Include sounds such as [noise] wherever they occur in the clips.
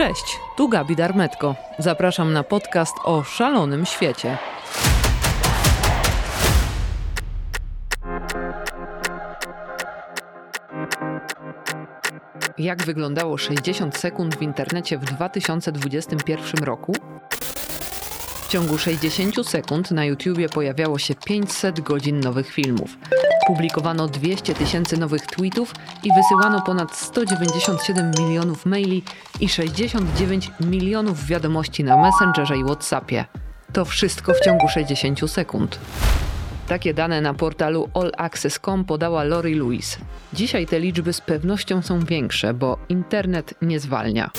Cześć, tu Gabi Darmetko. Zapraszam na podcast o szalonym świecie. Jak wyglądało 60 sekund w internecie w 2021 roku? W ciągu 60 sekund na YouTubie pojawiało się 500 godzin nowych filmów. Publikowano 200 tysięcy nowych tweetów i wysyłano ponad 197 milionów maili i 69 milionów wiadomości na Messengerze i WhatsAppie. To wszystko w ciągu 60 sekund. Takie dane na portalu allaccess.com podała Lori Lewis. Dzisiaj te liczby z pewnością są większe, bo internet nie zwalnia.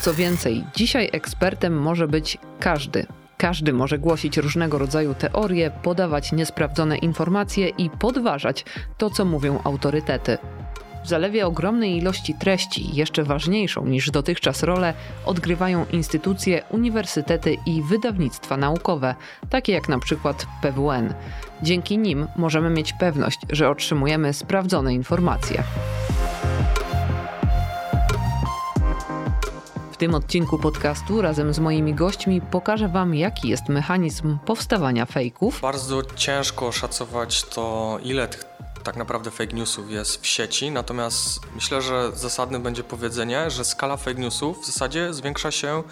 Co więcej, dzisiaj ekspertem może być każdy. Każdy może głosić różnego rodzaju teorie, podawać niesprawdzone informacje i podważać to, co mówią autorytety. W zalewie ogromnej ilości treści, jeszcze ważniejszą niż dotychczas rolę, odgrywają instytucje, uniwersytety i wydawnictwa naukowe, takie jak na przykład PWN. Dzięki nim możemy mieć pewność, że otrzymujemy sprawdzone informacje. Tym odcinku podcastu razem z moimi gośćmi pokażę Wam, jaki jest mechanizm powstawania fejków. Bardzo ciężko oszacować to, ile tych tak naprawdę fake newsów jest w sieci, natomiast myślę, że zasadne będzie powiedzenie, że skala fake newsów w zasadzie zwiększa się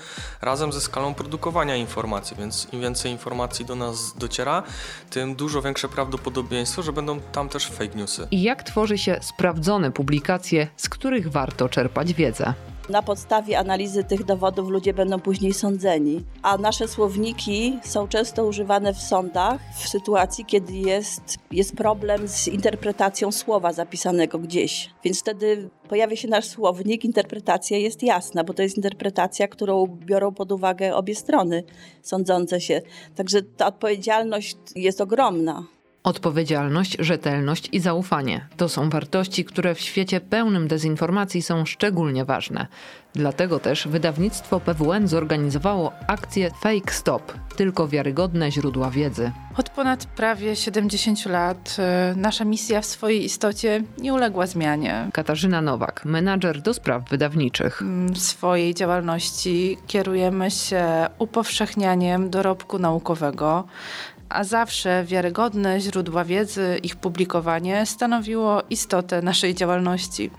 razem ze skalą produkowania informacji, więc im więcej informacji do nas dociera, tym dużo większe prawdopodobieństwo, że będą tam też fake newsy. I jak tworzy się sprawdzone publikacje, z których warto czerpać wiedzę. Na podstawie analizy tych dowodów ludzie będą później sądzeni, a nasze słowniki są często używane w sądach w sytuacji, kiedy jest, jest problem z interpretacją słowa zapisanego gdzieś. Więc wtedy pojawia się nasz słownik, interpretacja jest jasna, bo to jest interpretacja, którą biorą pod uwagę obie strony sądzące się. Także ta odpowiedzialność jest ogromna. Odpowiedzialność, rzetelność i zaufanie to są wartości, które w świecie pełnym dezinformacji są szczególnie ważne. Dlatego też wydawnictwo PWN zorganizowało akcję Fake Stop tylko wiarygodne źródła wiedzy. Od ponad prawie 70 lat y, nasza misja w swojej istocie nie uległa zmianie. Katarzyna Nowak, menadżer do spraw wydawniczych. Mm, w swojej działalności kierujemy się upowszechnianiem dorobku naukowego, a zawsze wiarygodne źródła wiedzy, ich publikowanie stanowiło istotę naszej działalności.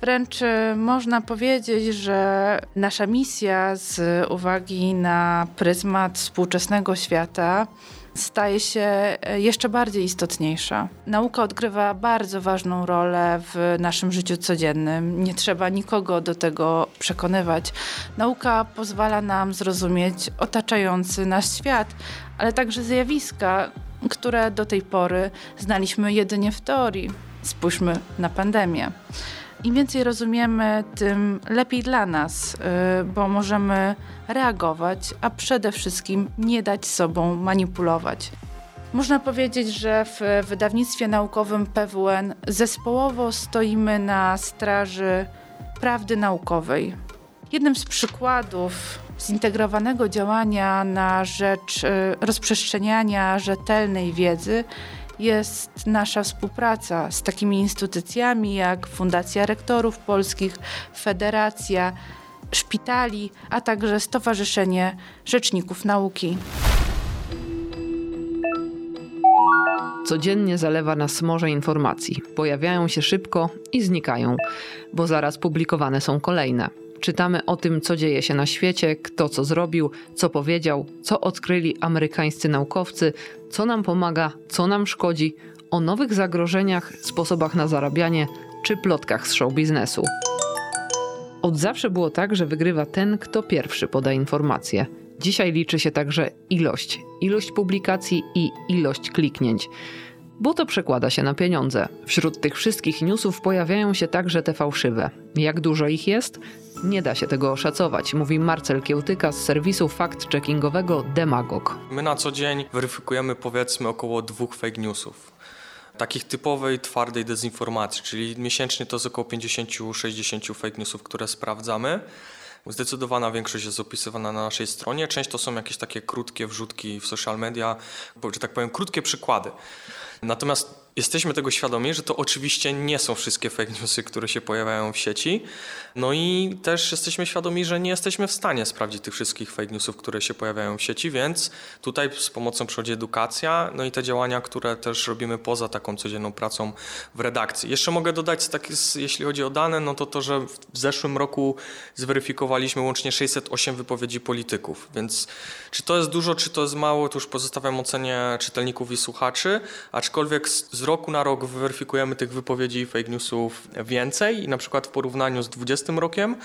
Wręcz y, można powiedzieć, że nasza misja z uwagi na pryzmat współczesnego świata staje się y, jeszcze bardziej istotniejsza. Nauka odgrywa bardzo ważną rolę w naszym życiu codziennym. Nie trzeba nikogo do tego przekonywać. Nauka pozwala nam zrozumieć otaczający nas świat, ale także zjawiska, które do tej pory znaliśmy jedynie w teorii. Spójrzmy na pandemię. Im więcej rozumiemy, tym lepiej dla nas, y, bo możemy reagować, a przede wszystkim nie dać sobą manipulować. Można powiedzieć, że w wydawnictwie naukowym PWN zespołowo stoimy na straży prawdy naukowej. Jednym z przykładów zintegrowanego działania na rzecz y, rozprzestrzeniania rzetelnej wiedzy jest nasza współpraca z takimi instytucjami jak Fundacja Rektorów Polskich, Federacja Szpitali, a także Stowarzyszenie Rzeczników Nauki. Codziennie zalewa nas morze informacji. Pojawiają się szybko i znikają, bo zaraz publikowane są kolejne. Czytamy o tym, co dzieje się na świecie, kto co zrobił, co powiedział, co odkryli amerykańscy naukowcy, co nam pomaga, co nam szkodzi, o nowych zagrożeniach, sposobach na zarabianie czy plotkach z show biznesu. Od zawsze było tak, że wygrywa ten, kto pierwszy poda informacje. Dzisiaj liczy się także ilość, ilość publikacji i ilość kliknięć bo to przekłada się na pieniądze. Wśród tych wszystkich newsów pojawiają się także te fałszywe. Jak dużo ich jest? Nie da się tego oszacować, mówi Marcel Kiełtyka z serwisu fact-checkingowego Demagog. My na co dzień weryfikujemy powiedzmy około dwóch fake newsów takich typowej, twardej dezinformacji, czyli miesięcznie to jest około 50-60 fake newsów, które sprawdzamy. Zdecydowana większość jest opisywana na naszej stronie. Część to są jakieś takie krótkie wrzutki w social media, że tak powiem, krótkie przykłady. Natomiast Jesteśmy tego świadomi, że to oczywiście nie są wszystkie fake newsy, które się pojawiają w sieci. No i też jesteśmy świadomi, że nie jesteśmy w stanie sprawdzić tych wszystkich fake newsów, które się pojawiają w sieci, więc tutaj z pomocą przychodzi edukacja, no i te działania, które też robimy poza taką codzienną pracą w redakcji. Jeszcze mogę dodać, tak jest, jeśli chodzi o dane, no to to, że w zeszłym roku zweryfikowaliśmy łącznie 608 wypowiedzi polityków, więc czy to jest dużo, czy to jest mało, to już pozostawiam ocenie czytelników i słuchaczy, aczkolwiek z roku na rok weryfikujemy tych wypowiedzi fake newsów więcej i na przykład w porównaniu z 2020 rokiem,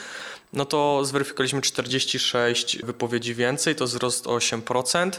no to zweryfikowaliśmy 46 wypowiedzi więcej, to wzrost o 8%.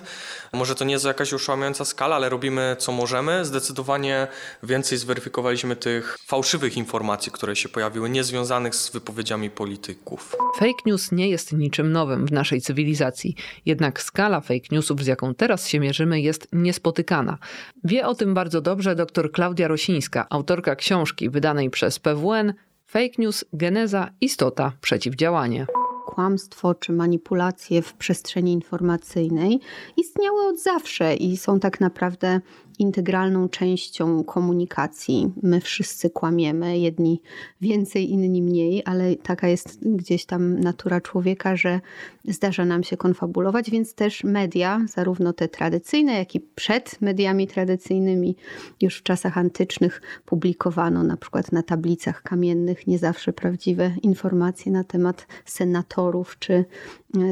Może to nie jest jakaś uszłamiająca skala, ale robimy co możemy. Zdecydowanie więcej zweryfikowaliśmy tych fałszywych informacji, które się pojawiły, niezwiązanych z wypowiedziami polityków. Fake news nie jest niczym nowym w naszej cywilizacji, jednak skala fake newsów, z jaką teraz się mierzymy, jest niespotykana. Wie o tym bardzo dobrze dr Klaudia Rosińska, autorka książki wydanej przez PWN Fake news, geneza, istota, przeciwdziałanie. Kłamstwo czy manipulacje w przestrzeni informacyjnej istniały od zawsze i są tak naprawdę integralną częścią komunikacji. My wszyscy kłamiemy, jedni więcej, inni mniej, ale taka jest gdzieś tam natura człowieka, że zdarza nam się konfabulować, więc też media, zarówno te tradycyjne, jak i przed mediami tradycyjnymi, już w czasach antycznych publikowano na przykład na tablicach kamiennych nie zawsze prawdziwe informacje na temat senatorów czy,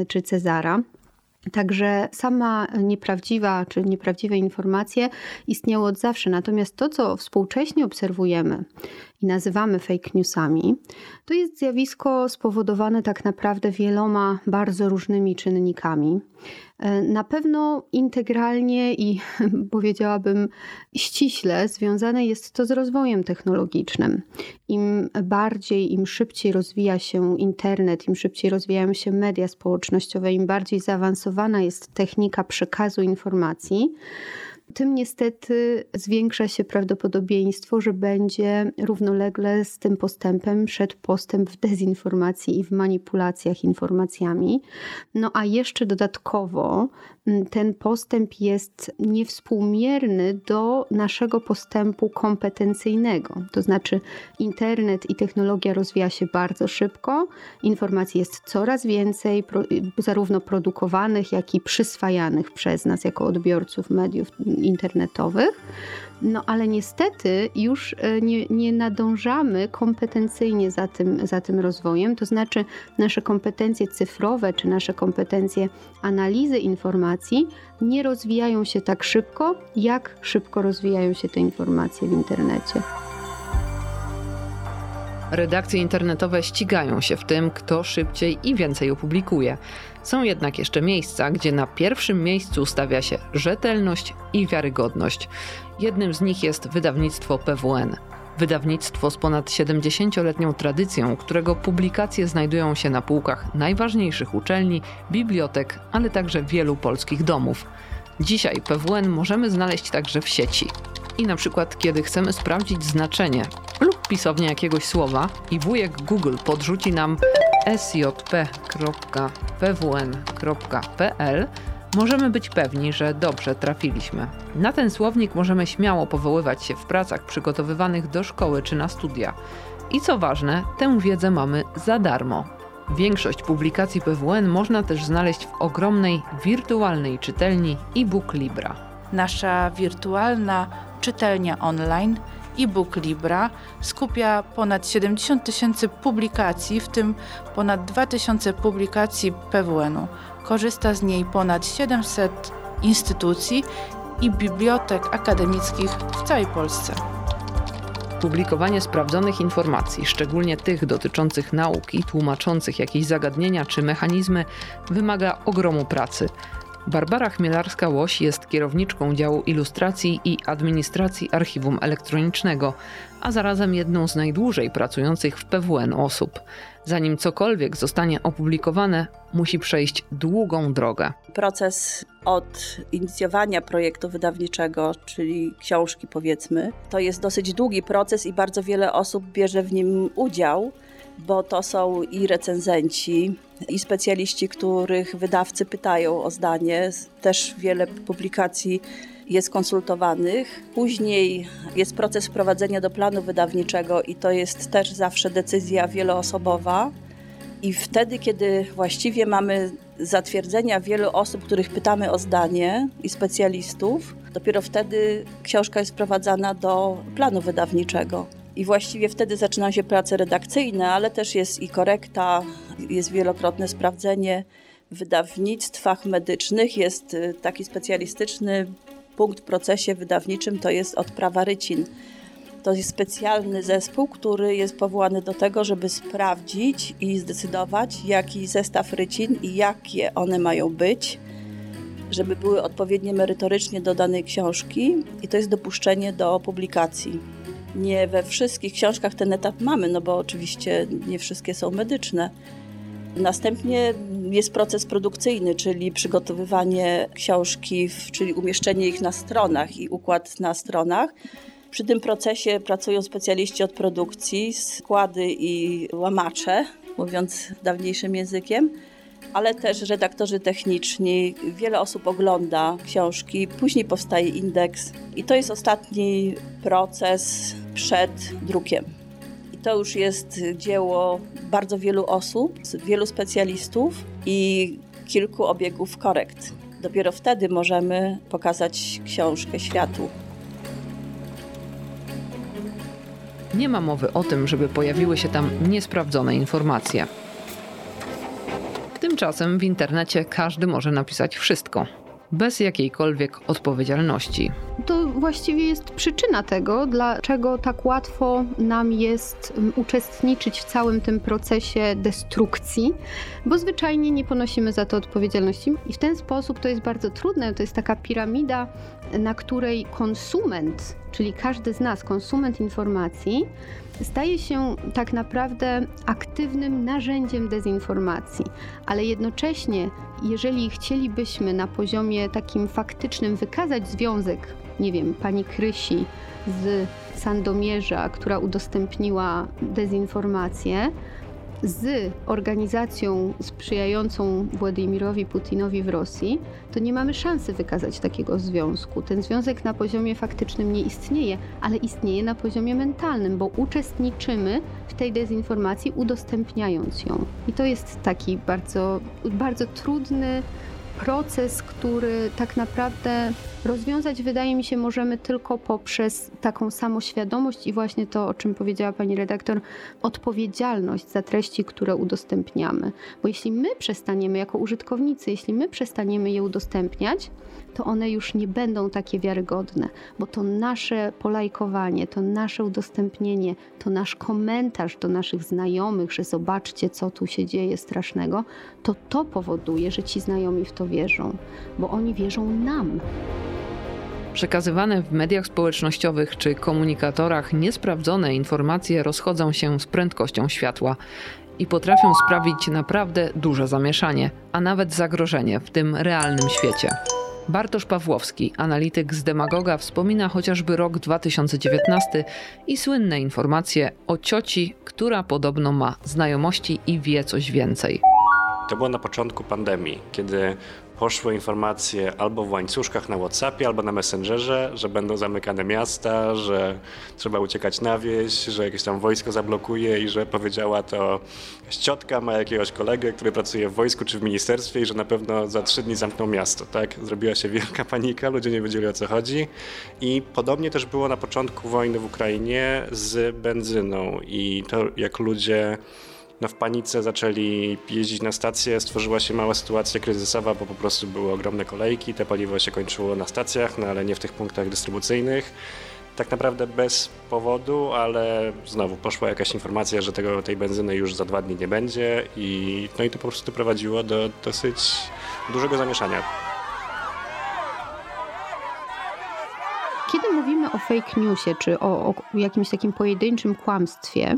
czy Cezara. Także sama nieprawdziwa czy nieprawdziwe informacje istniały od zawsze. Natomiast to, co współcześnie obserwujemy i nazywamy fake newsami, to jest zjawisko spowodowane tak naprawdę wieloma bardzo różnymi czynnikami. E, na pewno integralnie i [laughs] powiedziałabym ściśle związane jest to z rozwojem technologicznym. Im bardziej, im szybciej rozwija się internet, im szybciej rozwijają się media społecznościowe, im bardziej zaawansowana jest technika przekazu informacji, tym niestety zwiększa się prawdopodobieństwo, że będzie równolegle z tym postępem szedł postęp w dezinformacji i w manipulacjach informacjami. No a jeszcze dodatkowo mm, ten postęp jest niewspółmierny do naszego postępu kompetencyjnego. To znaczy, internet i technologia rozwija się bardzo szybko, informacji jest coraz więcej, zarówno produkowanych, jak i przyswajanych przez nas jako odbiorców mediów internetowych. No ale niestety już e, nie, nie nadążamy kompetencyjnie za tym, za tym rozwojem, to znaczy nasze kompetencje cyfrowe czy nasze kompetencje analizy informacji nie rozwijają się tak szybko, jak szybko rozwijają się te informacje w internecie. Redakcje internetowe ścigają się w tym, kto szybciej i więcej opublikuje. Są jednak jeszcze miejsca, gdzie na pierwszym miejscu stawia się rzetelność i wiarygodność. Jednym z nich jest wydawnictwo PWN. Wydawnictwo z ponad 70-letnią tradycją, którego publikacje znajdują się na półkach najważniejszych uczelni, bibliotek, ale także wielu polskich domów. Dzisiaj PWN możemy znaleźć także w sieci. I na przykład, kiedy chcemy sprawdzić znaczenie lub pisownię jakiegoś słowa i wujek Google podrzuci nam sjp.pwn.pl, możemy być pewni, że dobrze trafiliśmy. Na ten słownik możemy śmiało powoływać się w pracach przygotowywanych do szkoły czy na studia. I co ważne, tę wiedzę mamy za darmo. Większość publikacji PWN można też znaleźć w ogromnej wirtualnej czytelni e-book Libra. Nasza wirtualna czytelnia online e-book Libra skupia ponad 70 tysięcy publikacji, w tym ponad 2000 publikacji PWN-u. Korzysta z niej ponad 700 instytucji i bibliotek akademickich w całej Polsce. Publikowanie sprawdzonych informacji, szczególnie tych dotyczących nauki, tłumaczących jakieś zagadnienia czy mechanizmy, wymaga ogromu pracy. Barbara Chmielarska-Łoś jest kierowniczką działu ilustracji i administracji archiwum elektronicznego, a zarazem jedną z najdłużej pracujących w PWN osób. Zanim cokolwiek zostanie opublikowane, musi przejść długą drogę. Proces od inicjowania projektu wydawniczego, czyli książki powiedzmy, to jest dosyć długi proces i bardzo wiele osób bierze w nim udział bo to są i recenzenci, i specjaliści, których wydawcy pytają o zdanie. Też wiele publikacji jest konsultowanych. Później jest proces wprowadzenia do planu wydawniczego i to jest też zawsze decyzja wieloosobowa. I wtedy, kiedy właściwie mamy zatwierdzenia wielu osób, których pytamy o zdanie i specjalistów, dopiero wtedy książka jest wprowadzana do planu wydawniczego. I właściwie wtedy zaczynają się prace redakcyjne, ale też jest i korekta, jest wielokrotne sprawdzenie. W wydawnictwach medycznych jest y, taki specjalistyczny punkt w procesie wydawniczym, to jest odprawa rycin. To jest specjalny zespół, który jest powołany do tego, żeby sprawdzić i zdecydować, jaki zestaw rycin i jakie one mają być, żeby były odpowiednie merytorycznie do danej książki i to jest dopuszczenie do publikacji. Nie we wszystkich książkach ten etap mamy, no bo oczywiście nie wszystkie są medyczne. Następnie jest proces produkcyjny, czyli przygotowywanie książki, czyli umieszczenie ich na stronach i układ na stronach. Przy tym procesie pracują specjaliści od produkcji, składy i łamacze, mówiąc dawniejszym językiem, ale też redaktorzy techniczni. Wiele osób ogląda książki, później powstaje indeks i to jest ostatni proces przed drukiem. To już jest dzieło bardzo wielu osób, wielu specjalistów i kilku obiegów korekt. Dopiero wtedy możemy pokazać książkę światu. Nie ma mowy o tym, żeby pojawiły się tam niesprawdzone informacje. Tymczasem w internecie każdy może napisać wszystko, bez jakiejkolwiek odpowiedzialności. To właściwie jest przyczyna tego, dlaczego tak łatwo nam jest mm, uczestniczyć w całym tym procesie destrukcji, bo zwyczajnie nie ponosimy za to odpowiedzialności. I w ten sposób to jest bardzo trudne. To jest taka piramida, na której konsument, czyli każdy z nas, konsument informacji, staje się tak naprawdę aktywnym narzędziem dezinformacji, ale jednocześnie, jeżeli chcielibyśmy na poziomie takim faktycznym wykazać związek, nie wiem, pani Krysi z Sandomierza, która udostępniła dezinformację, z organizacją sprzyjającą Władimirowi Putinowi w Rosji, to nie mamy szansy wykazać takiego związku. Ten związek na poziomie faktycznym nie istnieje, ale istnieje na poziomie mentalnym, bo uczestniczymy w tej dezinformacji, udostępniając ją. I to jest taki bardzo, bardzo trudny proces, który tak naprawdę rozwiązać, wydaje mi się, możemy tylko poprzez taką samoświadomość i właśnie to, o czym powiedziała pani redaktor, odpowiedzialność za treści, które udostępniamy. Bo jeśli my przestaniemy, jako użytkownicy, jeśli my przestaniemy je udostępniać, to one już nie będą takie wiarygodne, bo to nasze polajkowanie, to nasze udostępnienie, to nasz komentarz do naszych znajomych, że zobaczcie, co tu się dzieje strasznego, to to powoduje, że ci znajomi w to wierzą, bo oni wierzą nam. Przekazywane w mediach społecznościowych czy komunikatorach niesprawdzone informacje rozchodzą się z prędkością światła i potrafią sprawić naprawdę duże zamieszanie, a nawet zagrożenie w tym realnym świecie. Bartosz Pawłowski, analityk z Demagoga, wspomina chociażby rok 2019 i słynne informacje o cioci, która podobno ma znajomości i wie coś więcej. To było na początku pandemii, kiedy poszły informacje albo w łańcuszkach na WhatsAppie, albo na Messengerze, że będą zamykane miasta, że trzeba uciekać na wieś, że jakieś tam wojsko zablokuje i że powiedziała to ciotka ma jakiegoś kolegę, który pracuje w wojsku czy w ministerstwie i że na pewno za trzy dni zamkną miasto, tak? Zrobiła się wielka panika, ludzie nie wiedzieli o co chodzi i podobnie też było na początku wojny w Ukrainie z benzyną i to jak ludzie no w panice zaczęli jeździć na stację, stworzyła się mała sytuacja kryzysowa, bo po prostu były ogromne kolejki, te paliwo się kończyło na stacjach, no ale nie w tych punktach dystrybucyjnych. Tak naprawdę bez powodu, ale znowu poszła jakaś informacja, że tego, tej benzyny już za dwa dni nie będzie i, no i to po prostu prowadziło do dosyć dużego zamieszania. Kiedy mówimy o fake newsie, czy o, o jakimś takim pojedynczym kłamstwie,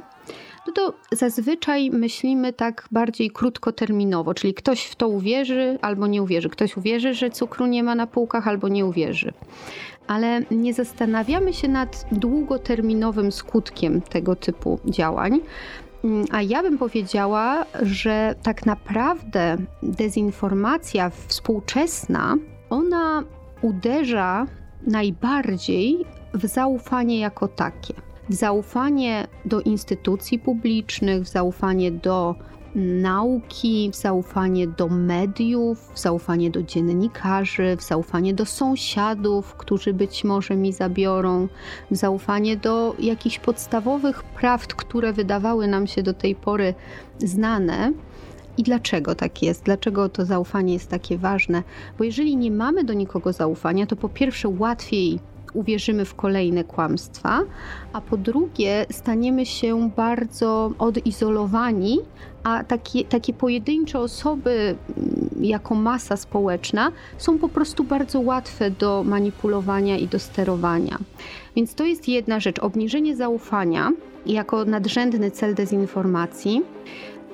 no to zazwyczaj myślimy tak bardziej krótkoterminowo, czyli ktoś w to uwierzy albo nie uwierzy. Ktoś uwierzy, że cukru nie ma na półkach albo nie uwierzy. Ale nie zastanawiamy się nad długoterminowym skutkiem tego typu działań. Mm, a ja bym powiedziała, że tak naprawdę dezinformacja współczesna, ona uderza najbardziej w zaufanie jako takie. W zaufanie do instytucji publicznych, w zaufanie do nauki, w zaufanie do mediów, w zaufanie do dziennikarzy, w zaufanie do sąsiadów, którzy być może mi zabiorą, w zaufanie do jakichś podstawowych prawd, które wydawały nam się do tej pory znane. I dlaczego tak jest? Dlaczego to zaufanie jest takie ważne? Bo jeżeli nie mamy do nikogo zaufania, to po pierwsze łatwiej uwierzymy w kolejne kłamstwa, a po drugie staniemy się bardzo odizolowani, a takie, takie pojedyncze osoby mm, jako masa społeczna są po prostu bardzo łatwe do manipulowania i do sterowania. Więc to jest jedna rzecz, obniżenie zaufania jako nadrzędny cel dezinformacji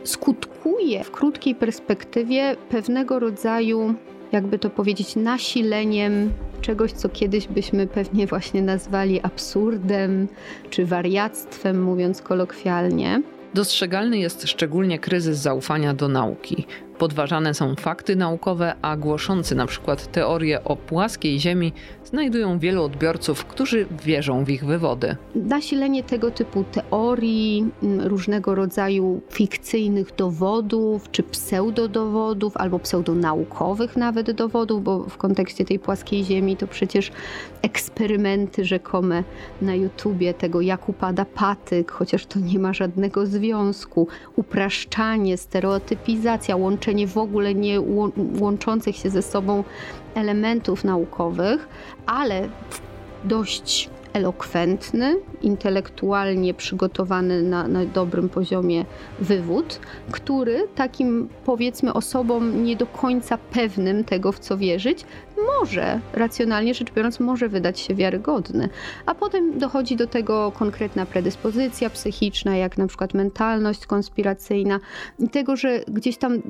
skutkuje w krótkiej perspektywie pewnego rodzaju, jakby to powiedzieć, nasileniem czegoś, co kiedyś byśmy pewnie właśnie nazwali absurdem czy wariactwem, mówiąc kolokwialnie. Dostrzegalny jest szczególnie kryzys zaufania do nauki. Podważane są fakty naukowe, a głoszący na przykład teorie o płaskiej Ziemi znajdują wielu odbiorców, którzy wierzą w ich wywody. Nasilenie tego typu teorii, mm, różnego rodzaju fikcyjnych dowodów, czy pseudodowodów, albo pseudonaukowych nawet dowodów, bo w kontekście tej płaskiej Ziemi to przecież eksperymenty rzekome na YouTubie tego, jak upada patyk, chociaż to nie ma żadnego związku, upraszczanie, stereotypizacja, łączenie w ogóle nie łączących się ze sobą elementów naukowych, ale dość elokwentny, intelektualnie przygotowany na, na, dobrym poziomie wywód, który takim powiedzmy osobom nie do końca pewnym tego, w co wierzyć, może, racjonalnie rzecz biorąc, może wydać się wiarygodny. A potem dochodzi do tego konkretna predyspozycja psychiczna, jak na przykład mentalność konspiracyjna i tego, że gdzieś tam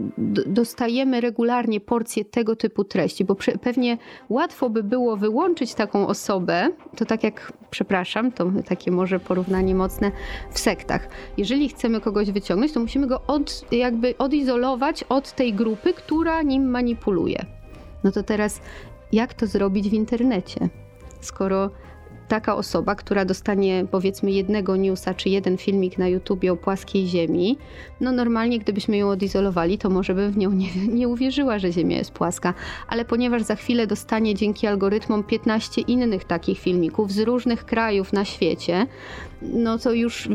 dostajemy regularnie porcje tego typu treści, bo pewnie łatwo by było wyłączyć taką osobę, to tak jak, przepraszam, to takie może porównanie mocne w sektach. Jeżeli chcemy kogoś wyciągnąć, to musimy go od, jakby odizolować od tej grupy, która nim manipuluje. No to teraz, jak to zrobić w internecie? Skoro taka osoba, która dostanie powiedzmy jednego newsa czy jeden filmik na YouTubie o płaskiej Ziemi, no normalnie gdybyśmy ją odizolowali, to może bym w nią nie, [laughs] nie uwierzyła, że Ziemia jest płaska. Ale ponieważ za chwilę dostanie dzięki algorytmom 15 innych takich filmików z różnych krajów na świecie, no to już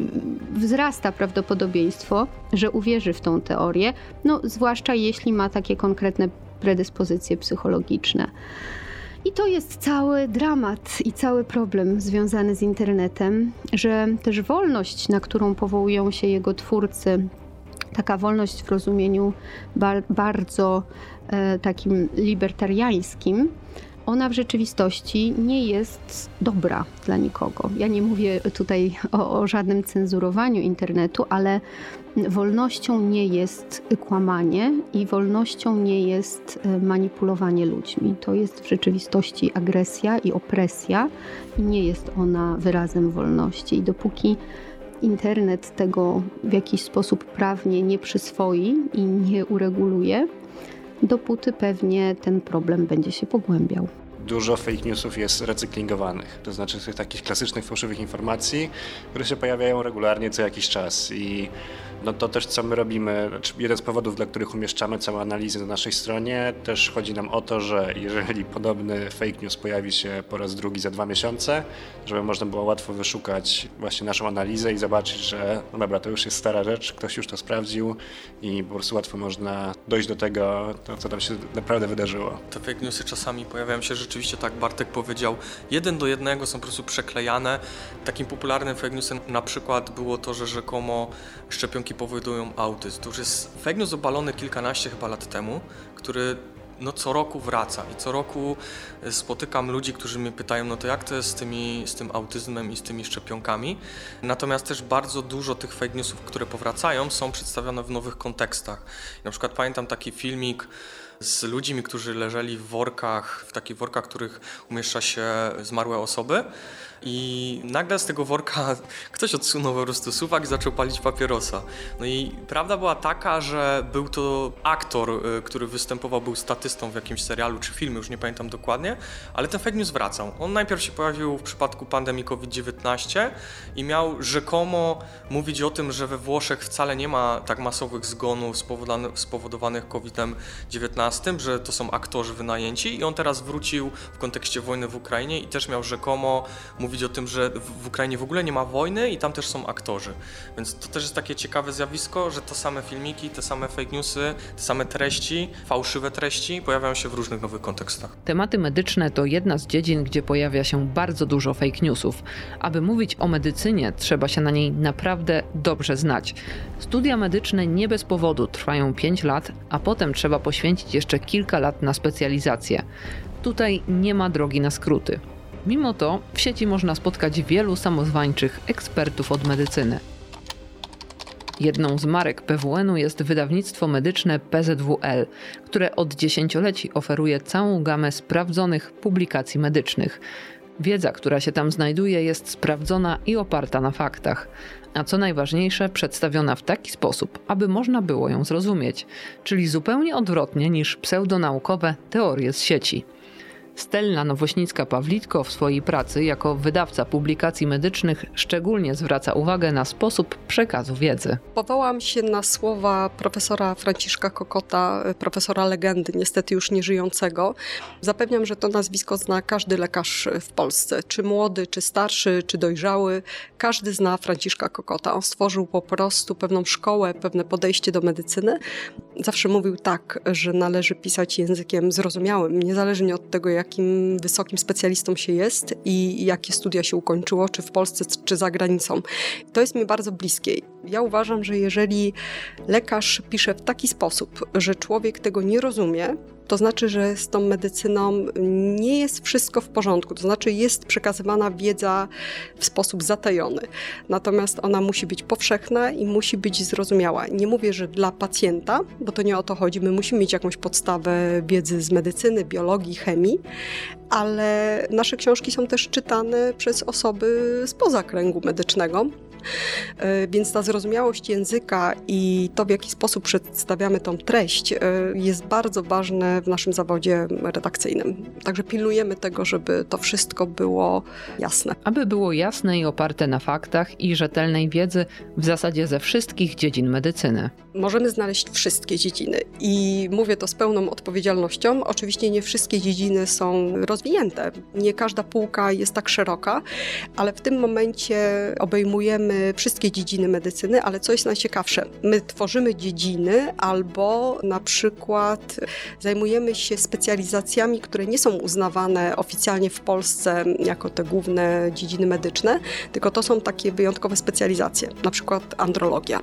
wzrasta prawdopodobieństwo, że uwierzy w tą teorię, no zwłaszcza jeśli ma takie konkretne predyspozycje psychologiczne. I to jest cały dramat i cały problem związany z internetem, że też wolność, na którą powołują się jego twórcy, taka wolność w rozumieniu bar bardzo e, takim libertariańskim, ona w rzeczywistości nie jest dobra dla nikogo. Ja nie mówię tutaj o, o, żadnym cenzurowaniu internetu, ale wolnością nie jest kłamanie i wolnością nie jest e, manipulowanie ludźmi. To jest w rzeczywistości agresja i opresja i nie jest ona wyrazem wolności. I dopóki internet tego w jakiś sposób prawnie nie przyswoi i nie ureguluje, dopóty pewnie ten problem będzie się pogłębiał dużo fake newsów jest recyklingowanych. To znaczy tych takich klasycznych fałszywych informacji, które się pojawiają regularnie co jakiś czas i no to też co my robimy, znaczy jeden z powodów, dla których umieszczamy całe analizy na naszej stronie, też chodzi nam o to, że jeżeli podobny fake news pojawi się po raz drugi za dwa miesiące, żeby można było łatwo wyszukać właśnie naszą analizę i zobaczyć, że no dobra, to już jest stara rzecz, ktoś już to sprawdził i po prostu łatwo można dojść do tego, to, co tam się naprawdę wydarzyło. Te fake newsy czasami pojawiają się rzeczywiście, tak Bartek powiedział, jeden do jednego są po prostu przeklejane. Takim popularnym fake newsem na przykład było to, że rzekomo szczepionki powodują autyzm. To już jest fake news obalony kilkanaście chyba lat temu, który no, co roku wraca i co roku e, spotykam ludzi, którzy mnie pytają, no to jak to jest z, tymi, z tym autyzmem i z tymi szczepionkami. Natomiast też bardzo dużo tych fake newsów, które powracają, są przedstawione w nowych kontekstach. Na przykład pamiętam taki filmik z ludźmi, którzy leżeli w workach, w takich workach, w których umieszcza się zmarłe osoby i nagle z tego worka [laughs] ktoś odsunął po prostu suwak i zaczął palić papierosa. No i prawda była taka, że był to aktor, y, który występował, był statystą w jakimś serialu czy filmie, już nie pamiętam dokładnie, ale ten fake news wracał. On najpierw się pojawił w przypadku pandemii COVID-19 i miał rzekomo mówić o tym, że we Włoszech wcale nie ma tak masowych zgonów spowodowanych COVID-19, że to są aktorzy wynajęci i on teraz wrócił w kontekście wojny w Ukrainie i też miał rzekomo mówić o tym, że w Ukrainie w ogóle nie ma wojny i tam też są aktorzy. Więc to też jest takie ciekawe zjawisko, że te same filmiki, te same fake newsy, te same treści, fałszywe treści pojawiają się w różnych nowych kontekstach. Tematy medyczne to jedna z dziedzin, gdzie pojawia się bardzo dużo fake newsów. Aby mówić o medycynie, trzeba się na niej naprawdę dobrze znać. Studia medyczne nie bez powodu trwają 5 lat, a potem trzeba poświęcić jeszcze kilka lat na specjalizację. Tutaj nie ma drogi na skróty. Mimo to w sieci można spotkać wielu samozwańczych ekspertów od medycyny. Jedną z marek PWN-u jest wydawnictwo medyczne PZWL, które od dziesięcioleci oferuje całą gamę sprawdzonych publikacji medycznych. Wiedza, która się tam znajduje, jest sprawdzona i oparta na faktach, a co najważniejsze, przedstawiona w taki sposób, aby można było ją zrozumieć, czyli zupełnie odwrotnie niż pseudonaukowe teorie z sieci. Stella Nowośnicka-Pawlitko w swojej pracy jako wydawca publikacji medycznych szczególnie zwraca uwagę na sposób przekazu wiedzy. Powołam się na słowa profesora Franciszka Kokota, profesora legendy, niestety już nieżyjącego. Zapewniam, że to nazwisko zna każdy lekarz w Polsce, czy młody, czy starszy, czy dojrzały. Każdy zna Franciszka Kokota. On stworzył po prostu pewną szkołę, pewne podejście do medycyny. Zawsze mówił tak, że należy pisać językiem zrozumiałym, niezależnie od tego, jak jakim wysokim specjalistą się jest i jakie studia się ukończyło, czy w Polsce, czy za granicą. To jest mi bardzo bliskie. Ja uważam, że jeżeli lekarz pisze w taki sposób, że człowiek tego nie rozumie, to znaczy, że z tą medycyną nie jest wszystko w porządku, to znaczy jest przekazywana wiedza w sposób zatajony. Natomiast ona musi być powszechna i musi być zrozumiała. Nie mówię, że dla pacjenta, bo to nie o to chodzi, my musimy mieć jakąś podstawę wiedzy z medycyny, biologii, chemii, ale nasze książki są też czytane przez osoby spoza kręgu medycznego. E, więc ta zrozumiałość języka i to, w jaki sposób przedstawiamy tą treść, e, jest bardzo ważne w naszym zawodzie redakcyjnym. Także pilnujemy tego, żeby to wszystko było jasne. Aby było jasne i oparte na faktach i rzetelnej wiedzy w zasadzie ze wszystkich dziedzin medycyny. Możemy znaleźć wszystkie dziedziny i mówię to z pełną odpowiedzialnością. Oczywiście nie wszystkie dziedziny są rozwinięte. Nie każda półka jest tak szeroka, ale w tym momencie obejmujemy wszystkie dziedziny medycyny, ale co jest najciekawsze, my tworzymy dziedziny albo na przykład zajmujemy się specjalizacjami, które nie są uznawane oficjalnie w Polsce jako te główne dziedziny medyczne, tylko to są takie wyjątkowe specjalizacje, na przykład andrologia,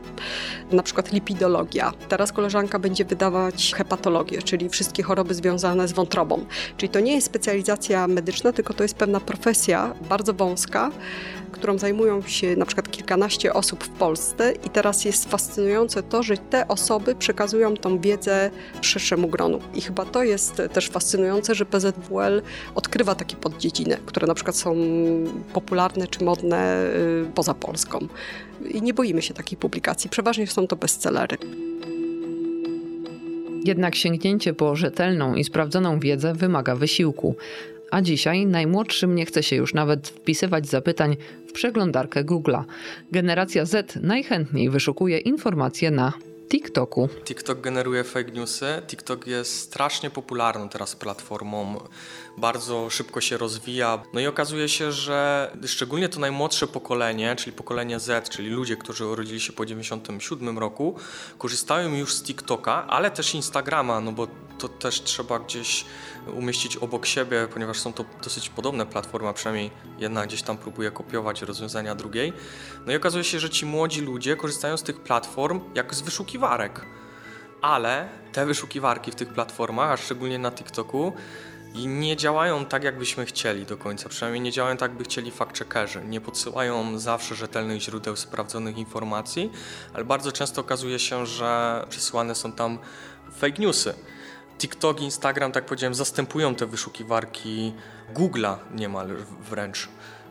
na przykład lipidologia. Teraz koleżanka będzie wydawać hepatologię, czyli wszystkie choroby związane z wątrobą. Czyli to nie jest specjalizacja medyczna, tylko to jest pewna profesja bardzo wąska, którą zajmują się na przykład kilkanaście osób w Polsce i teraz jest fascynujące to, że te osoby przekazują tą wiedzę szerszemu gronu. I chyba to jest też fascynujące, że PZWL odkrywa takie poddziedziny, które na przykład są popularne czy modne y, poza Polską. I nie boimy się takiej publikacji. Przeważnie są to bestsellery. Jednak sięgnięcie po rzetelną i sprawdzoną wiedzę wymaga wysiłku. A dzisiaj najmłodszym nie chce się już nawet wpisywać zapytań w przeglądarkę Google'a. Generacja Z najchętniej wyszukuje informacje na TikToku. TikTok generuje fake newsy. TikTok jest strasznie popularną teraz platformą. Bardzo szybko się rozwija. No i okazuje się, że szczególnie to najmłodsze pokolenie, czyli pokolenie Z, czyli ludzie, którzy urodzili się po 97 roku, korzystają już z TikToka, ale też Instagrama, no bo to też trzeba gdzieś umieścić obok siebie, ponieważ są to dosyć podobne platformy, a przynajmniej jedna gdzieś tam próbuje kopiować rozwiązania drugiej. No i okazuje się, że ci młodzi ludzie korzystają z tych platform jak z wyszukiwarek. Ale te wyszukiwarki w tych platformach, a szczególnie na TikToku, nie działają tak, jakbyśmy chcieli do końca. Przynajmniej nie działają tak, jakby chcieli fact-checkerzy. Nie podsyłają zawsze rzetelnych źródeł sprawdzonych informacji, ale bardzo często okazuje się, że przesyłane są tam fake newsy. TikTok Instagram, tak powiedziałem, zastępują te wyszukiwarki Google'a niemal wręcz.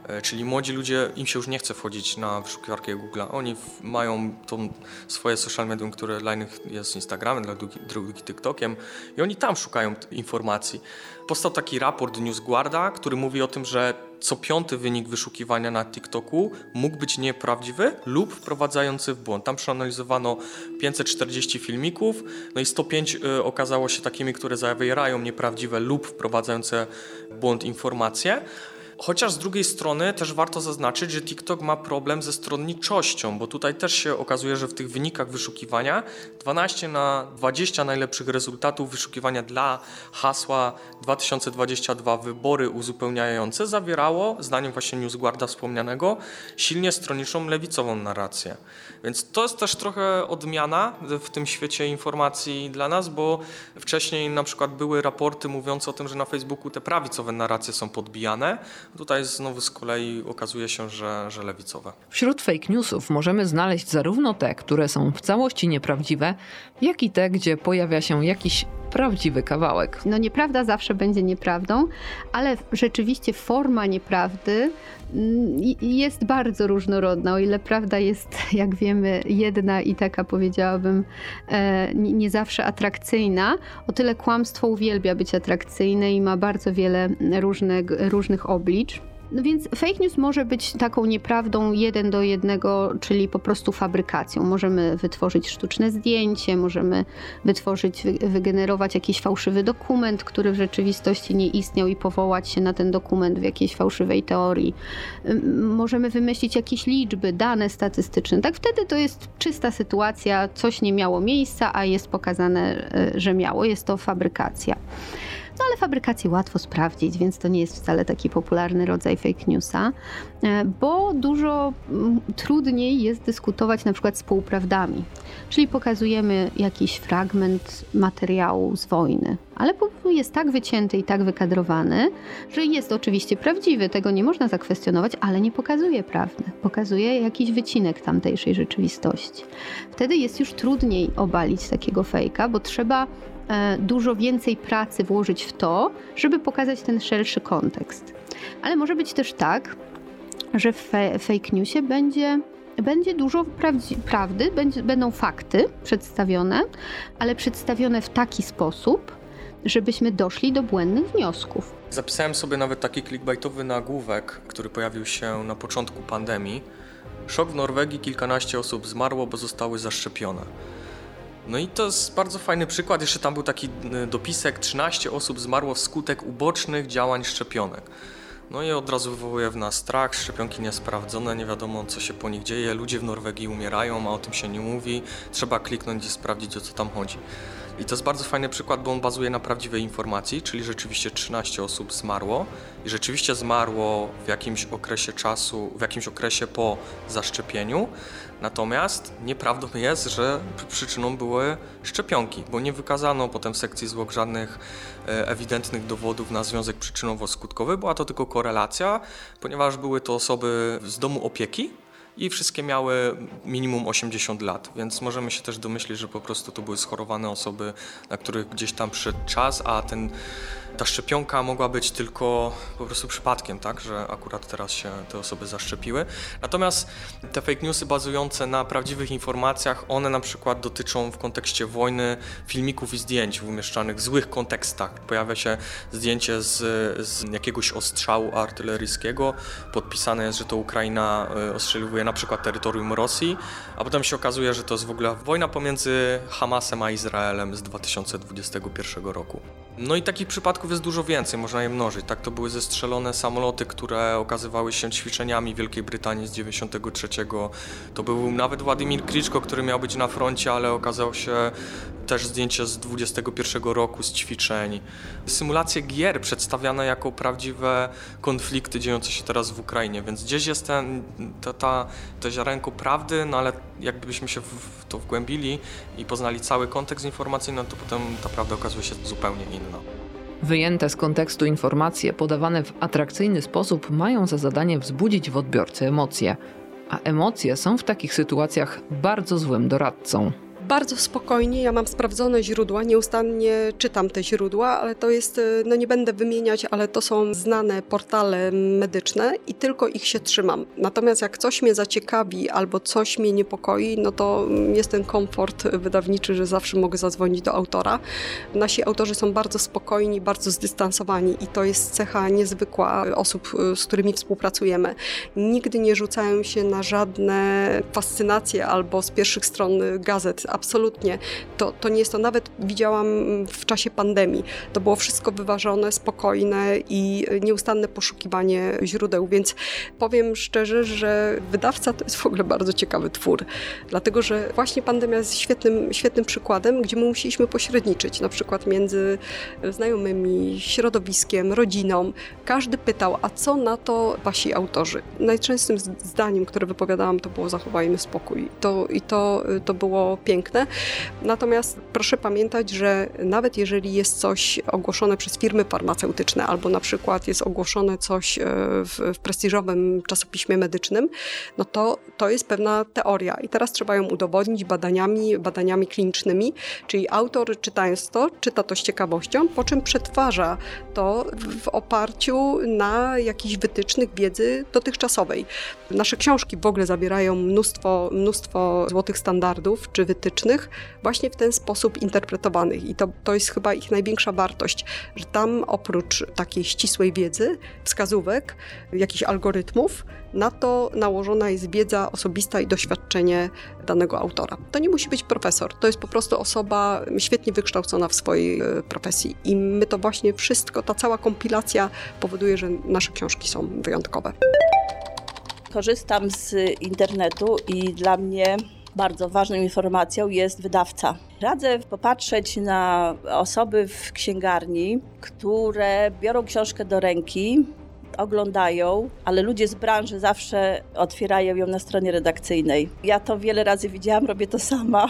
E, czyli młodzi ludzie, im się już nie chce wchodzić na wyszukiwarkę Google. Oni mają tą swoje social media, które dla innych jest Instagramem, dla drugich TikTokiem i oni tam szukają informacji. Powstał taki raport NewsGuarda, który mówi o tym, że co piąty wynik wyszukiwania na TikToku mógł być nieprawdziwy lub wprowadzający w błąd. Tam przeanalizowano 540 filmików, no i 105 y, okazało się takimi, które zawierają nieprawdziwe lub wprowadzające w błąd informacje. Chociaż z drugiej strony też warto zaznaczyć, że TikTok ma problem ze stronniczością, bo tutaj też się okazuje, że w tych wynikach wyszukiwania 12 na 20 najlepszych rezultatów wyszukiwania dla hasła 2022 wybory uzupełniające zawierało, zdaniem właśnie Newsguarda wspomnianego, silnie stronniczą lewicową narrację. Więc to jest też trochę odmiana w tym świecie informacji dla nas, bo wcześniej na przykład były raporty mówiące o tym, że na Facebooku te prawicowe narracje są podbijane, Tutaj znowu z kolei okazuje się, że, że lewicowe. Wśród fake newsów możemy znaleźć zarówno te, które są w całości nieprawdziwe, jak i te, gdzie pojawia się jakiś prawdziwy kawałek. No nieprawda zawsze będzie nieprawdą, ale rzeczywiście forma nieprawdy mm, jest bardzo różnorodna. O ile prawda jest, [laughs] jak wiemy, jedna i taka powiedziałabym e, nie zawsze atrakcyjna, o tyle kłamstwo uwielbia być atrakcyjne i ma bardzo wiele różnych, różnych No więc fake news może być taką nieprawdą jeden do jednego, czyli po prostu fabrykacją. Możemy wytworzyć sztuczne zdjęcie, możemy wytworzyć, wygenerować jakiś fałszywy dokument, który w rzeczywistości nie istniał i powołać się na ten dokument w jakiejś fałszywej teorii. Możemy wymyślić jakieś liczby, dane statystyczne. Tak wtedy to jest czysta sytuacja, coś nie miało miejsca, a jest pokazane, e, że miało. Jest to fabrykacja. No ale fabrykację łatwo sprawdzić, więc to nie jest wcale taki popularny rodzaj fake newsa, e, bo dużo mm, trudniej jest dyskutować na przykład z półprawdami. Czyli pokazujemy jakiś fragment materiału z wojny, ale jest tak wycięty i tak wykadrowany, że jest oczywiście prawdziwy, tego nie można zakwestionować, ale nie pokazuje prawdy. Pokazuje jakiś wycinek tamtejszej rzeczywistości. Wtedy jest już trudniej obalić takiego fejka, bo trzeba dużo więcej pracy włożyć w to, żeby pokazać ten szerszy kontekst. Ale może być też tak, że w fake newsie będzie będzie dużo prawdy, będzie, będą fakty przedstawione, ale przedstawione w taki sposób, żebyśmy doszli do błędnych wniosków. Zapisałem sobie nawet taki clickbaitowy nagłówek, który pojawił się na początku pandemii. Szok w Norwegii, kilkanaście osób zmarło, bo zostały zaszczepione. No i to jest bardzo fajny przykład. Jeszcze tam był taki y, dopisek: 13 osób zmarło wskutek ubocznych działań szczepionek. No i od razu wywołuje w nas strach, szczepionki niesprawdzone, nie wiadomo co się po nich dzieje, ludzie w Norwegii umierają, a o tym się nie mówi, trzeba kliknąć i sprawdzić o co tam chodzi. I to jest bardzo fajny przykład, bo on bazuje na prawdziwej informacji, czyli rzeczywiście 13 osób zmarło i rzeczywiście zmarło w jakimś okresie czasu, w jakimś okresie po zaszczepieniu. Natomiast nieprawdą jest, że przyczyną były szczepionki, bo nie wykazano potem w sekcji zwłok żadnych e, ewidentnych dowodów na związek przyczynowo-skutkowy. Była to tylko korelacja, ponieważ były to osoby z domu opieki, i wszystkie miały minimum 80 lat, więc możemy się też domyślić, że po prostu to były schorowane osoby, na których gdzieś tam przyszedł czas, a ten ta szczepionka mogła być tylko po prostu przypadkiem, tak, że akurat teraz się te osoby zaszczepiły. Natomiast te fake newsy bazujące na prawdziwych informacjach, one na przykład dotyczą w kontekście wojny filmików i zdjęć umieszczanych w złych kontekstach. Pojawia się zdjęcie z, z jakiegoś ostrzału artyleryjskiego, podpisane jest, że to Ukraina e, ostrzeliwuje na przykład terytorium Rosji, a potem się okazuje, że to jest w ogóle wojna pomiędzy Hamasem a Izraelem z 2021 roku. No i takich przypadków jest dużo więcej, można je mnożyć. Tak to były zestrzelone samoloty, które okazywały się ćwiczeniami Wielkiej Brytanii z 93. To był nawet Władimir Kliczko, który miał być na froncie, ale okazał się też zdjęcie z 21 roku z ćwiczeń. Symulacje gier przedstawiane jako prawdziwe konflikty dziejące się teraz w Ukrainie, więc gdzieś jest ten, ta, ta, to ziarenko prawdy, no ale jakbyśmy się w to wgłębili i poznali cały kontekst informacyjny, no to potem ta prawda okazuje się zupełnie inna. Wyjęte z kontekstu informacje podawane w atrakcyjny sposób mają za zadanie wzbudzić w odbiorcy emocje, a emocje są w takich sytuacjach bardzo złym doradcą Bardzo spokojnie, ja mam sprawdzone źródła, nieustannie czytam te źródła, ale to jest, no nie będę wymieniać, ale to są znane portale medyczne i tylko ich się trzymam. Natomiast jak coś mnie zaciekawi albo coś mnie niepokoi, no to jest ten komfort wydawniczy, że zawsze mogę zadzwonić do autora. Nasi autorzy są bardzo spokojni, bardzo zdystansowani i to jest cecha niezwykła osób, z którymi współpracujemy. Nigdy nie rzucają się na żadne fascynacje albo z pierwszych stron gazet. Absolutnie. To, to nie jest to. Nawet widziałam w czasie pandemii. To było wszystko wyważone, spokojne i nieustanne poszukiwanie źródeł, więc powiem szczerze, że wydawca to jest w ogóle bardzo ciekawy twór, dlatego że właśnie pandemia jest świetnym, świetnym przykładem, gdzie my musieliśmy pośredniczyć, na przykład między znajomymi, środowiskiem, rodziną. Każdy pytał, a co na to wasi autorzy? Najczęstszym zdaniem, które wypowiadałam, to było zachowajmy spokój. To, I to, to było piękne. Natomiast proszę pamiętać, że nawet jeżeli jest coś ogłoszone przez firmy farmaceutyczne, albo na przykład jest ogłoszone coś e, w, w prestiżowym czasopiśmie medycznym, no to to jest pewna teoria i teraz trzeba ją udowodnić badaniami, badaniami klinicznymi, czyli autor czytając to, czyta to z ciekawością, po czym przetwarza to w oparciu na jakichś wytycznych wiedzy dotychczasowej. Nasze książki w ogóle zawierają mnóstwo, mnóstwo złotych standardów czy wytycznych właśnie w ten sposób interpretowanych i to, to jest chyba ich największa wartość, że tam oprócz takiej ścisłej wiedzy, wskazówek, jakichś algorytmów, na to nałożona jest wiedza osobista i doświadczenie danego autora. To nie musi być profesor, to jest po prostu osoba świetnie wykształcona w swojej e, profesji. I my to właśnie wszystko, ta cała kompilacja powoduje, że nasze książki są wyjątkowe. Korzystam z internetu i dla mnie bardzo ważną informacją jest wydawca. Radzę popatrzeć na osoby w księgarni, które biorą książkę do ręki, oglądają, ale ludzie z branży zawsze otwierają ją na stronie redakcyjnej. Ja to wiele razy widziałam, robię to sama.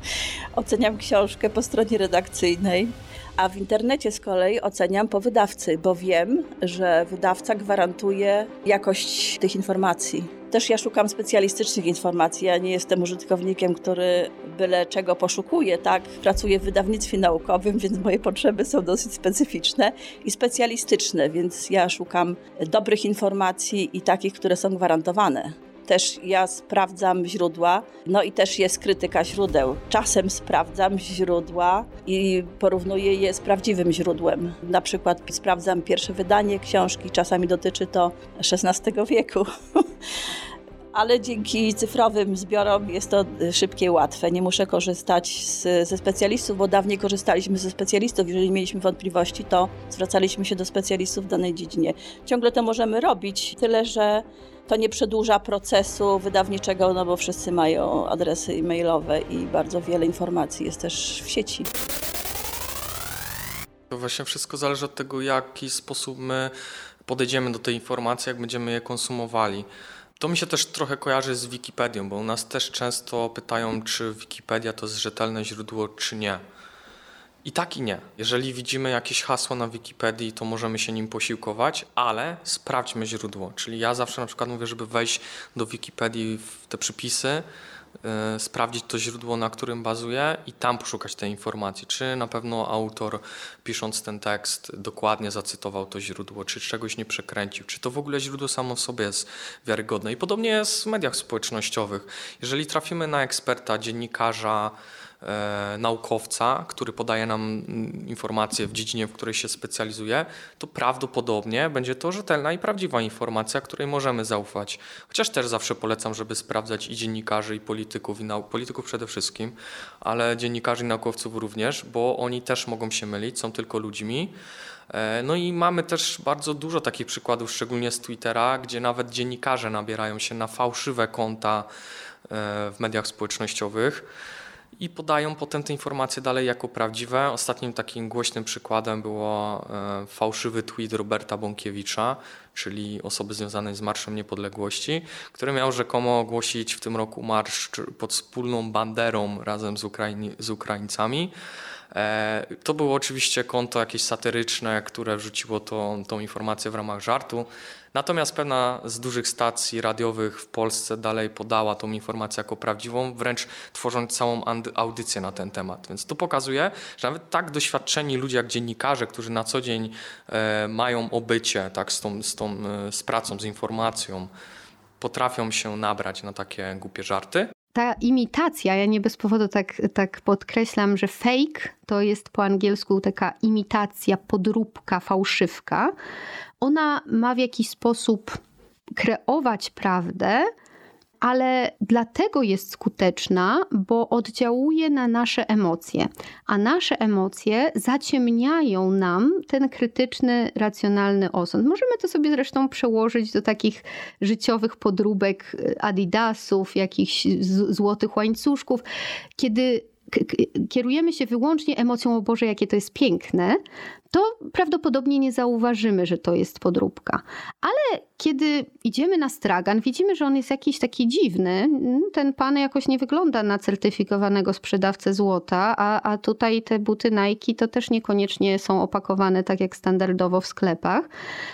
[laughs] Oceniam książkę po stronie redakcyjnej. A w internecie z kolei oceniam po wydawcy, bo wiem, że wydawca gwarantuje jakość tych informacji. Też ja szukam specjalistycznych informacji. Ja nie jestem użytkownikiem, który byle czego poszukuje, tak? Pracuję w wydawnictwie naukowym, więc moje potrzeby są dosyć specyficzne i specjalistyczne, więc ja szukam dobrych informacji i takich, które są gwarantowane też ja sprawdzam źródła, no i też jest krytyka źródeł. Czasem sprawdzam źródła i porównuję je z prawdziwym źródłem. Na przykład sprawdzam pierwsze wydanie książki, czasami dotyczy to XVI wieku. [laughs] ale dzięki cyfrowym zbiorom jest to szybkie i łatwe. Nie muszę korzystać z, ze specjalistów, bo dawniej korzystaliśmy ze specjalistów. Jeżeli mieliśmy wątpliwości, to zwracaliśmy się do specjalistów w danej dziedzinie. Ciągle to możemy robić, tyle że to nie przedłuża procesu wydawniczego, no bo wszyscy mają adresy e-mailowe i bardzo wiele informacji jest też w sieci. To właśnie wszystko zależy od tego, w jaki sposób my podejdziemy do tej informacji, jak będziemy je konsumowali. To mi się też trochę kojarzy z Wikipedią, bo u nas też często pytają, czy Wikipedia to jest rzetelne źródło, czy nie. I tak i nie. Jeżeli widzimy jakieś hasło na Wikipedii, to możemy się nim posiłkować, ale sprawdźmy źródło. Czyli ja zawsze na przykład mówię, żeby wejść do Wikipedii w te przypisy, sprawdzić to źródło, na którym bazuje i tam poszukać tej informacji. Czy na pewno autor, pisząc ten tekst, dokładnie zacytował to źródło, czy czegoś nie przekręcił, czy to w ogóle źródło samo w sobie jest wiarygodne. I podobnie jest w mediach społecznościowych. Jeżeli trafimy na eksperta, dziennikarza, E, naukowca, który podaje nam mm, informacje w dziedzinie, w której się specjalizuje, to prawdopodobnie będzie to rzetelna i prawdziwa informacja, której możemy zaufać. Chociaż też zawsze polecam, żeby sprawdzać i dziennikarzy, i polityków, i nau- polityków przede wszystkim, ale dziennikarzy i naukowców również, bo oni też mogą się mylić, są tylko ludźmi. E, no i mamy też bardzo dużo takich przykładów, szczególnie z Twittera, gdzie nawet dziennikarze nabierają się na fałszywe konta e, w mediach społecznościowych i podają potem te informacje dalej jako prawdziwe. Ostatnim takim głośnym przykładem było e, fałszywy tweet Roberta Bąkiewicza, czyli osoby związanej z Marszem Niepodległości, który miał rzekomo ogłosić w tym roku marsz pod wspólną banderą razem z, z Ukraińcami. E, to było oczywiście konto jakieś satyryczne, które wrzuciło tą, tą informację w ramach żartu. Natomiast pewna z dużych stacji radiowych w Polsce dalej podała tą informację jako prawdziwą, wręcz tworząc całą audycję na ten temat. Więc to pokazuje, że nawet tak doświadczeni ludzie jak dziennikarze, którzy na co dzień e, mają obycie tak, z, tą, z, tą, e, z pracą, z informacją, potrafią się nabrać na takie głupie żarty ta imitacja, ja nie bez powodu tak, tak podkreślam, że fake to jest po angielsku taka imitacja, podróbka, fałszywka. Ona ma w jakiś sposób kreować prawdę, ale dlatego jest skuteczna, bo oddziałuje na nasze emocje, a nasze emocje zaciemniają nam ten krytyczny, racjonalny osąd. Możemy to sobie zresztą przełożyć do takich życiowych podróbek adidasów, jakichś złotych łańcuszków, kiedy kierujemy się wyłącznie emocją o Boże, jakie to jest piękne, to prawdopodobnie nie zauważymy, że to jest podróbka. Ale kiedy idziemy na stragan, widzimy, że on jest jakiś taki dziwny. Ten pan jakoś nie wygląda na certyfikowanego sprzedawcę złota, a, a tutaj te buty Nike to też niekoniecznie są opakowane tak jak standardowo w sklepach.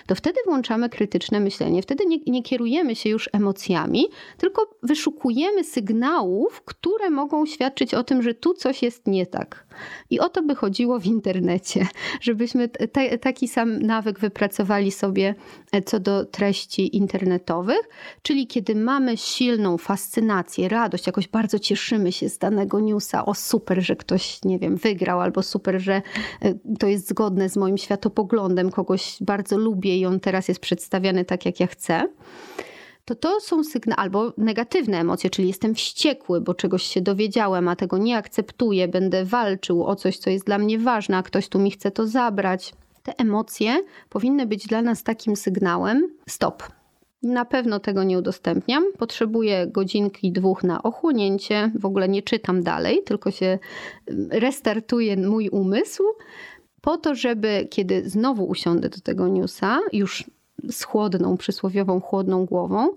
To wtedy włączamy krytyczne myślenie. Wtedy nie, nie kierujemy się już emocjami, tylko wyszukujemy sygnałów, które mogą świadczyć o tym, że tu coś jest nie tak. I o to by chodziło w internecie, żebyśmy te, taki sam nawyk wypracowali sobie e, co do treści internetowych, czyli kiedy mamy silną fascynację, radość, jakoś bardzo cieszymy się z danego newsa, o super, że ktoś, nie wiem, wygrał, albo super, że e, to jest zgodne z moim światopoglądem, kogoś bardzo lubię i on teraz jest przedstawiany tak, jak ja chcę to to są sygnały, albo negatywne emocje, czyli jestem wściekły, bo czegoś się dowiedziałem, a tego nie akceptuję, będę walczył o coś, co jest dla mnie ważne, a ktoś tu mi chce to zabrać. Te emocje powinny być dla nas takim sygnałem: stop. Na pewno tego nie udostępniam. Potrzebuję godzinki, dwóch na ochłonięcie. W ogóle nie czytam dalej, tylko się mm, restartuje mój umysł, po to, żeby kiedy znowu usiądę do tego newsa, już z chłodną, przysłowiową chłodną głową,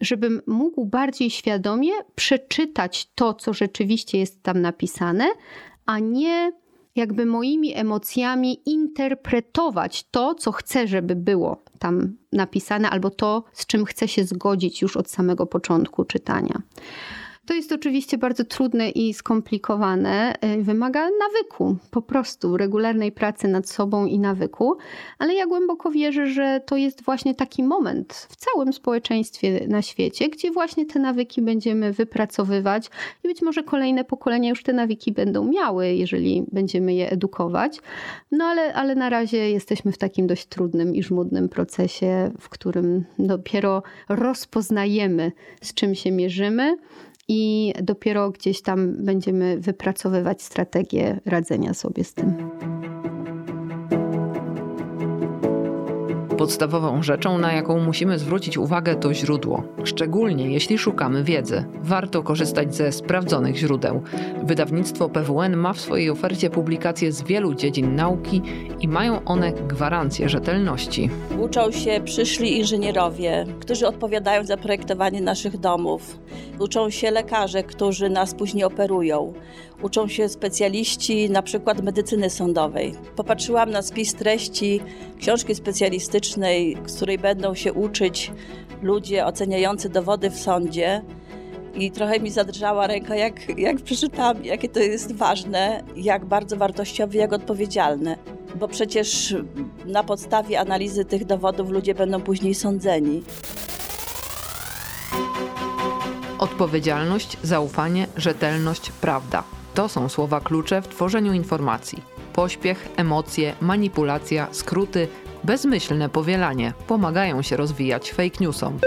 żebym mógł bardziej świadomie przeczytać to, co rzeczywiście jest tam napisane, a nie jakby moimi emocjami interpretować to, co chcę, żeby było tam napisane, albo to, z czym chcę się zgodzić już od samego początku czytania. To jest oczywiście bardzo trudne i skomplikowane. Y, wymaga nawyku, po prostu regularnej pracy nad sobą i nawyku, ale ja głęboko wierzę, że to jest właśnie taki moment w całym społeczeństwie na świecie, gdzie właśnie te nawyki będziemy wypracowywać i być może kolejne pokolenia już te nawyki będą miały, jeżeli będziemy je edukować. No ale, ale na razie jesteśmy w takim dość trudnym i żmudnym procesie, w którym dopiero rozpoznajemy, z czym się mierzymy i dopiero gdzieś tam będziemy wypracowywać strategię radzenia sobie z tym. Podstawową rzeczą, na jaką musimy zwrócić uwagę, to źródło. Szczególnie jeśli szukamy wiedzy. Warto korzystać ze sprawdzonych źródeł. Wydawnictwo PWN ma w swojej ofercie publikacje z wielu dziedzin nauki i mają one gwarancję rzetelności. Uczą się przyszli inżynierowie, którzy odpowiadają za projektowanie naszych domów. Uczą się lekarze, którzy nas później operują. Uczą się specjaliści na przykład medycyny sądowej. Popatrzyłam na spis treści książki specjalistycznej, z której będą się uczyć ludzie oceniający dowody w sądzie. I trochę mi zadrżała ręka, jak, jak przeczytam, jakie to jest ważne, jak bardzo wartościowe, jak odpowiedzialne. Bo przecież na podstawie analizy tych dowodów ludzie będą później sądzeni. Odpowiedzialność, zaufanie, rzetelność, prawda. To są słowa klucze w tworzeniu informacji. Pośpiech, emocje, manipulacja, skróty, bezmyślne powielanie pomagają się rozwijać fake newsom.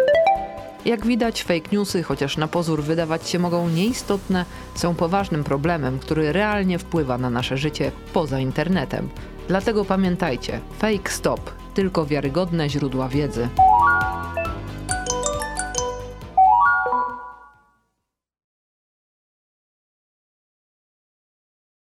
Jak widać, fake newsy, chociaż na pozór wydawać się mogą nieistotne, są poważnym problemem, który realnie wpływa na nasze życie poza internetem. Dlatego pamiętajcie, fake stop, tylko wiarygodne źródła wiedzy.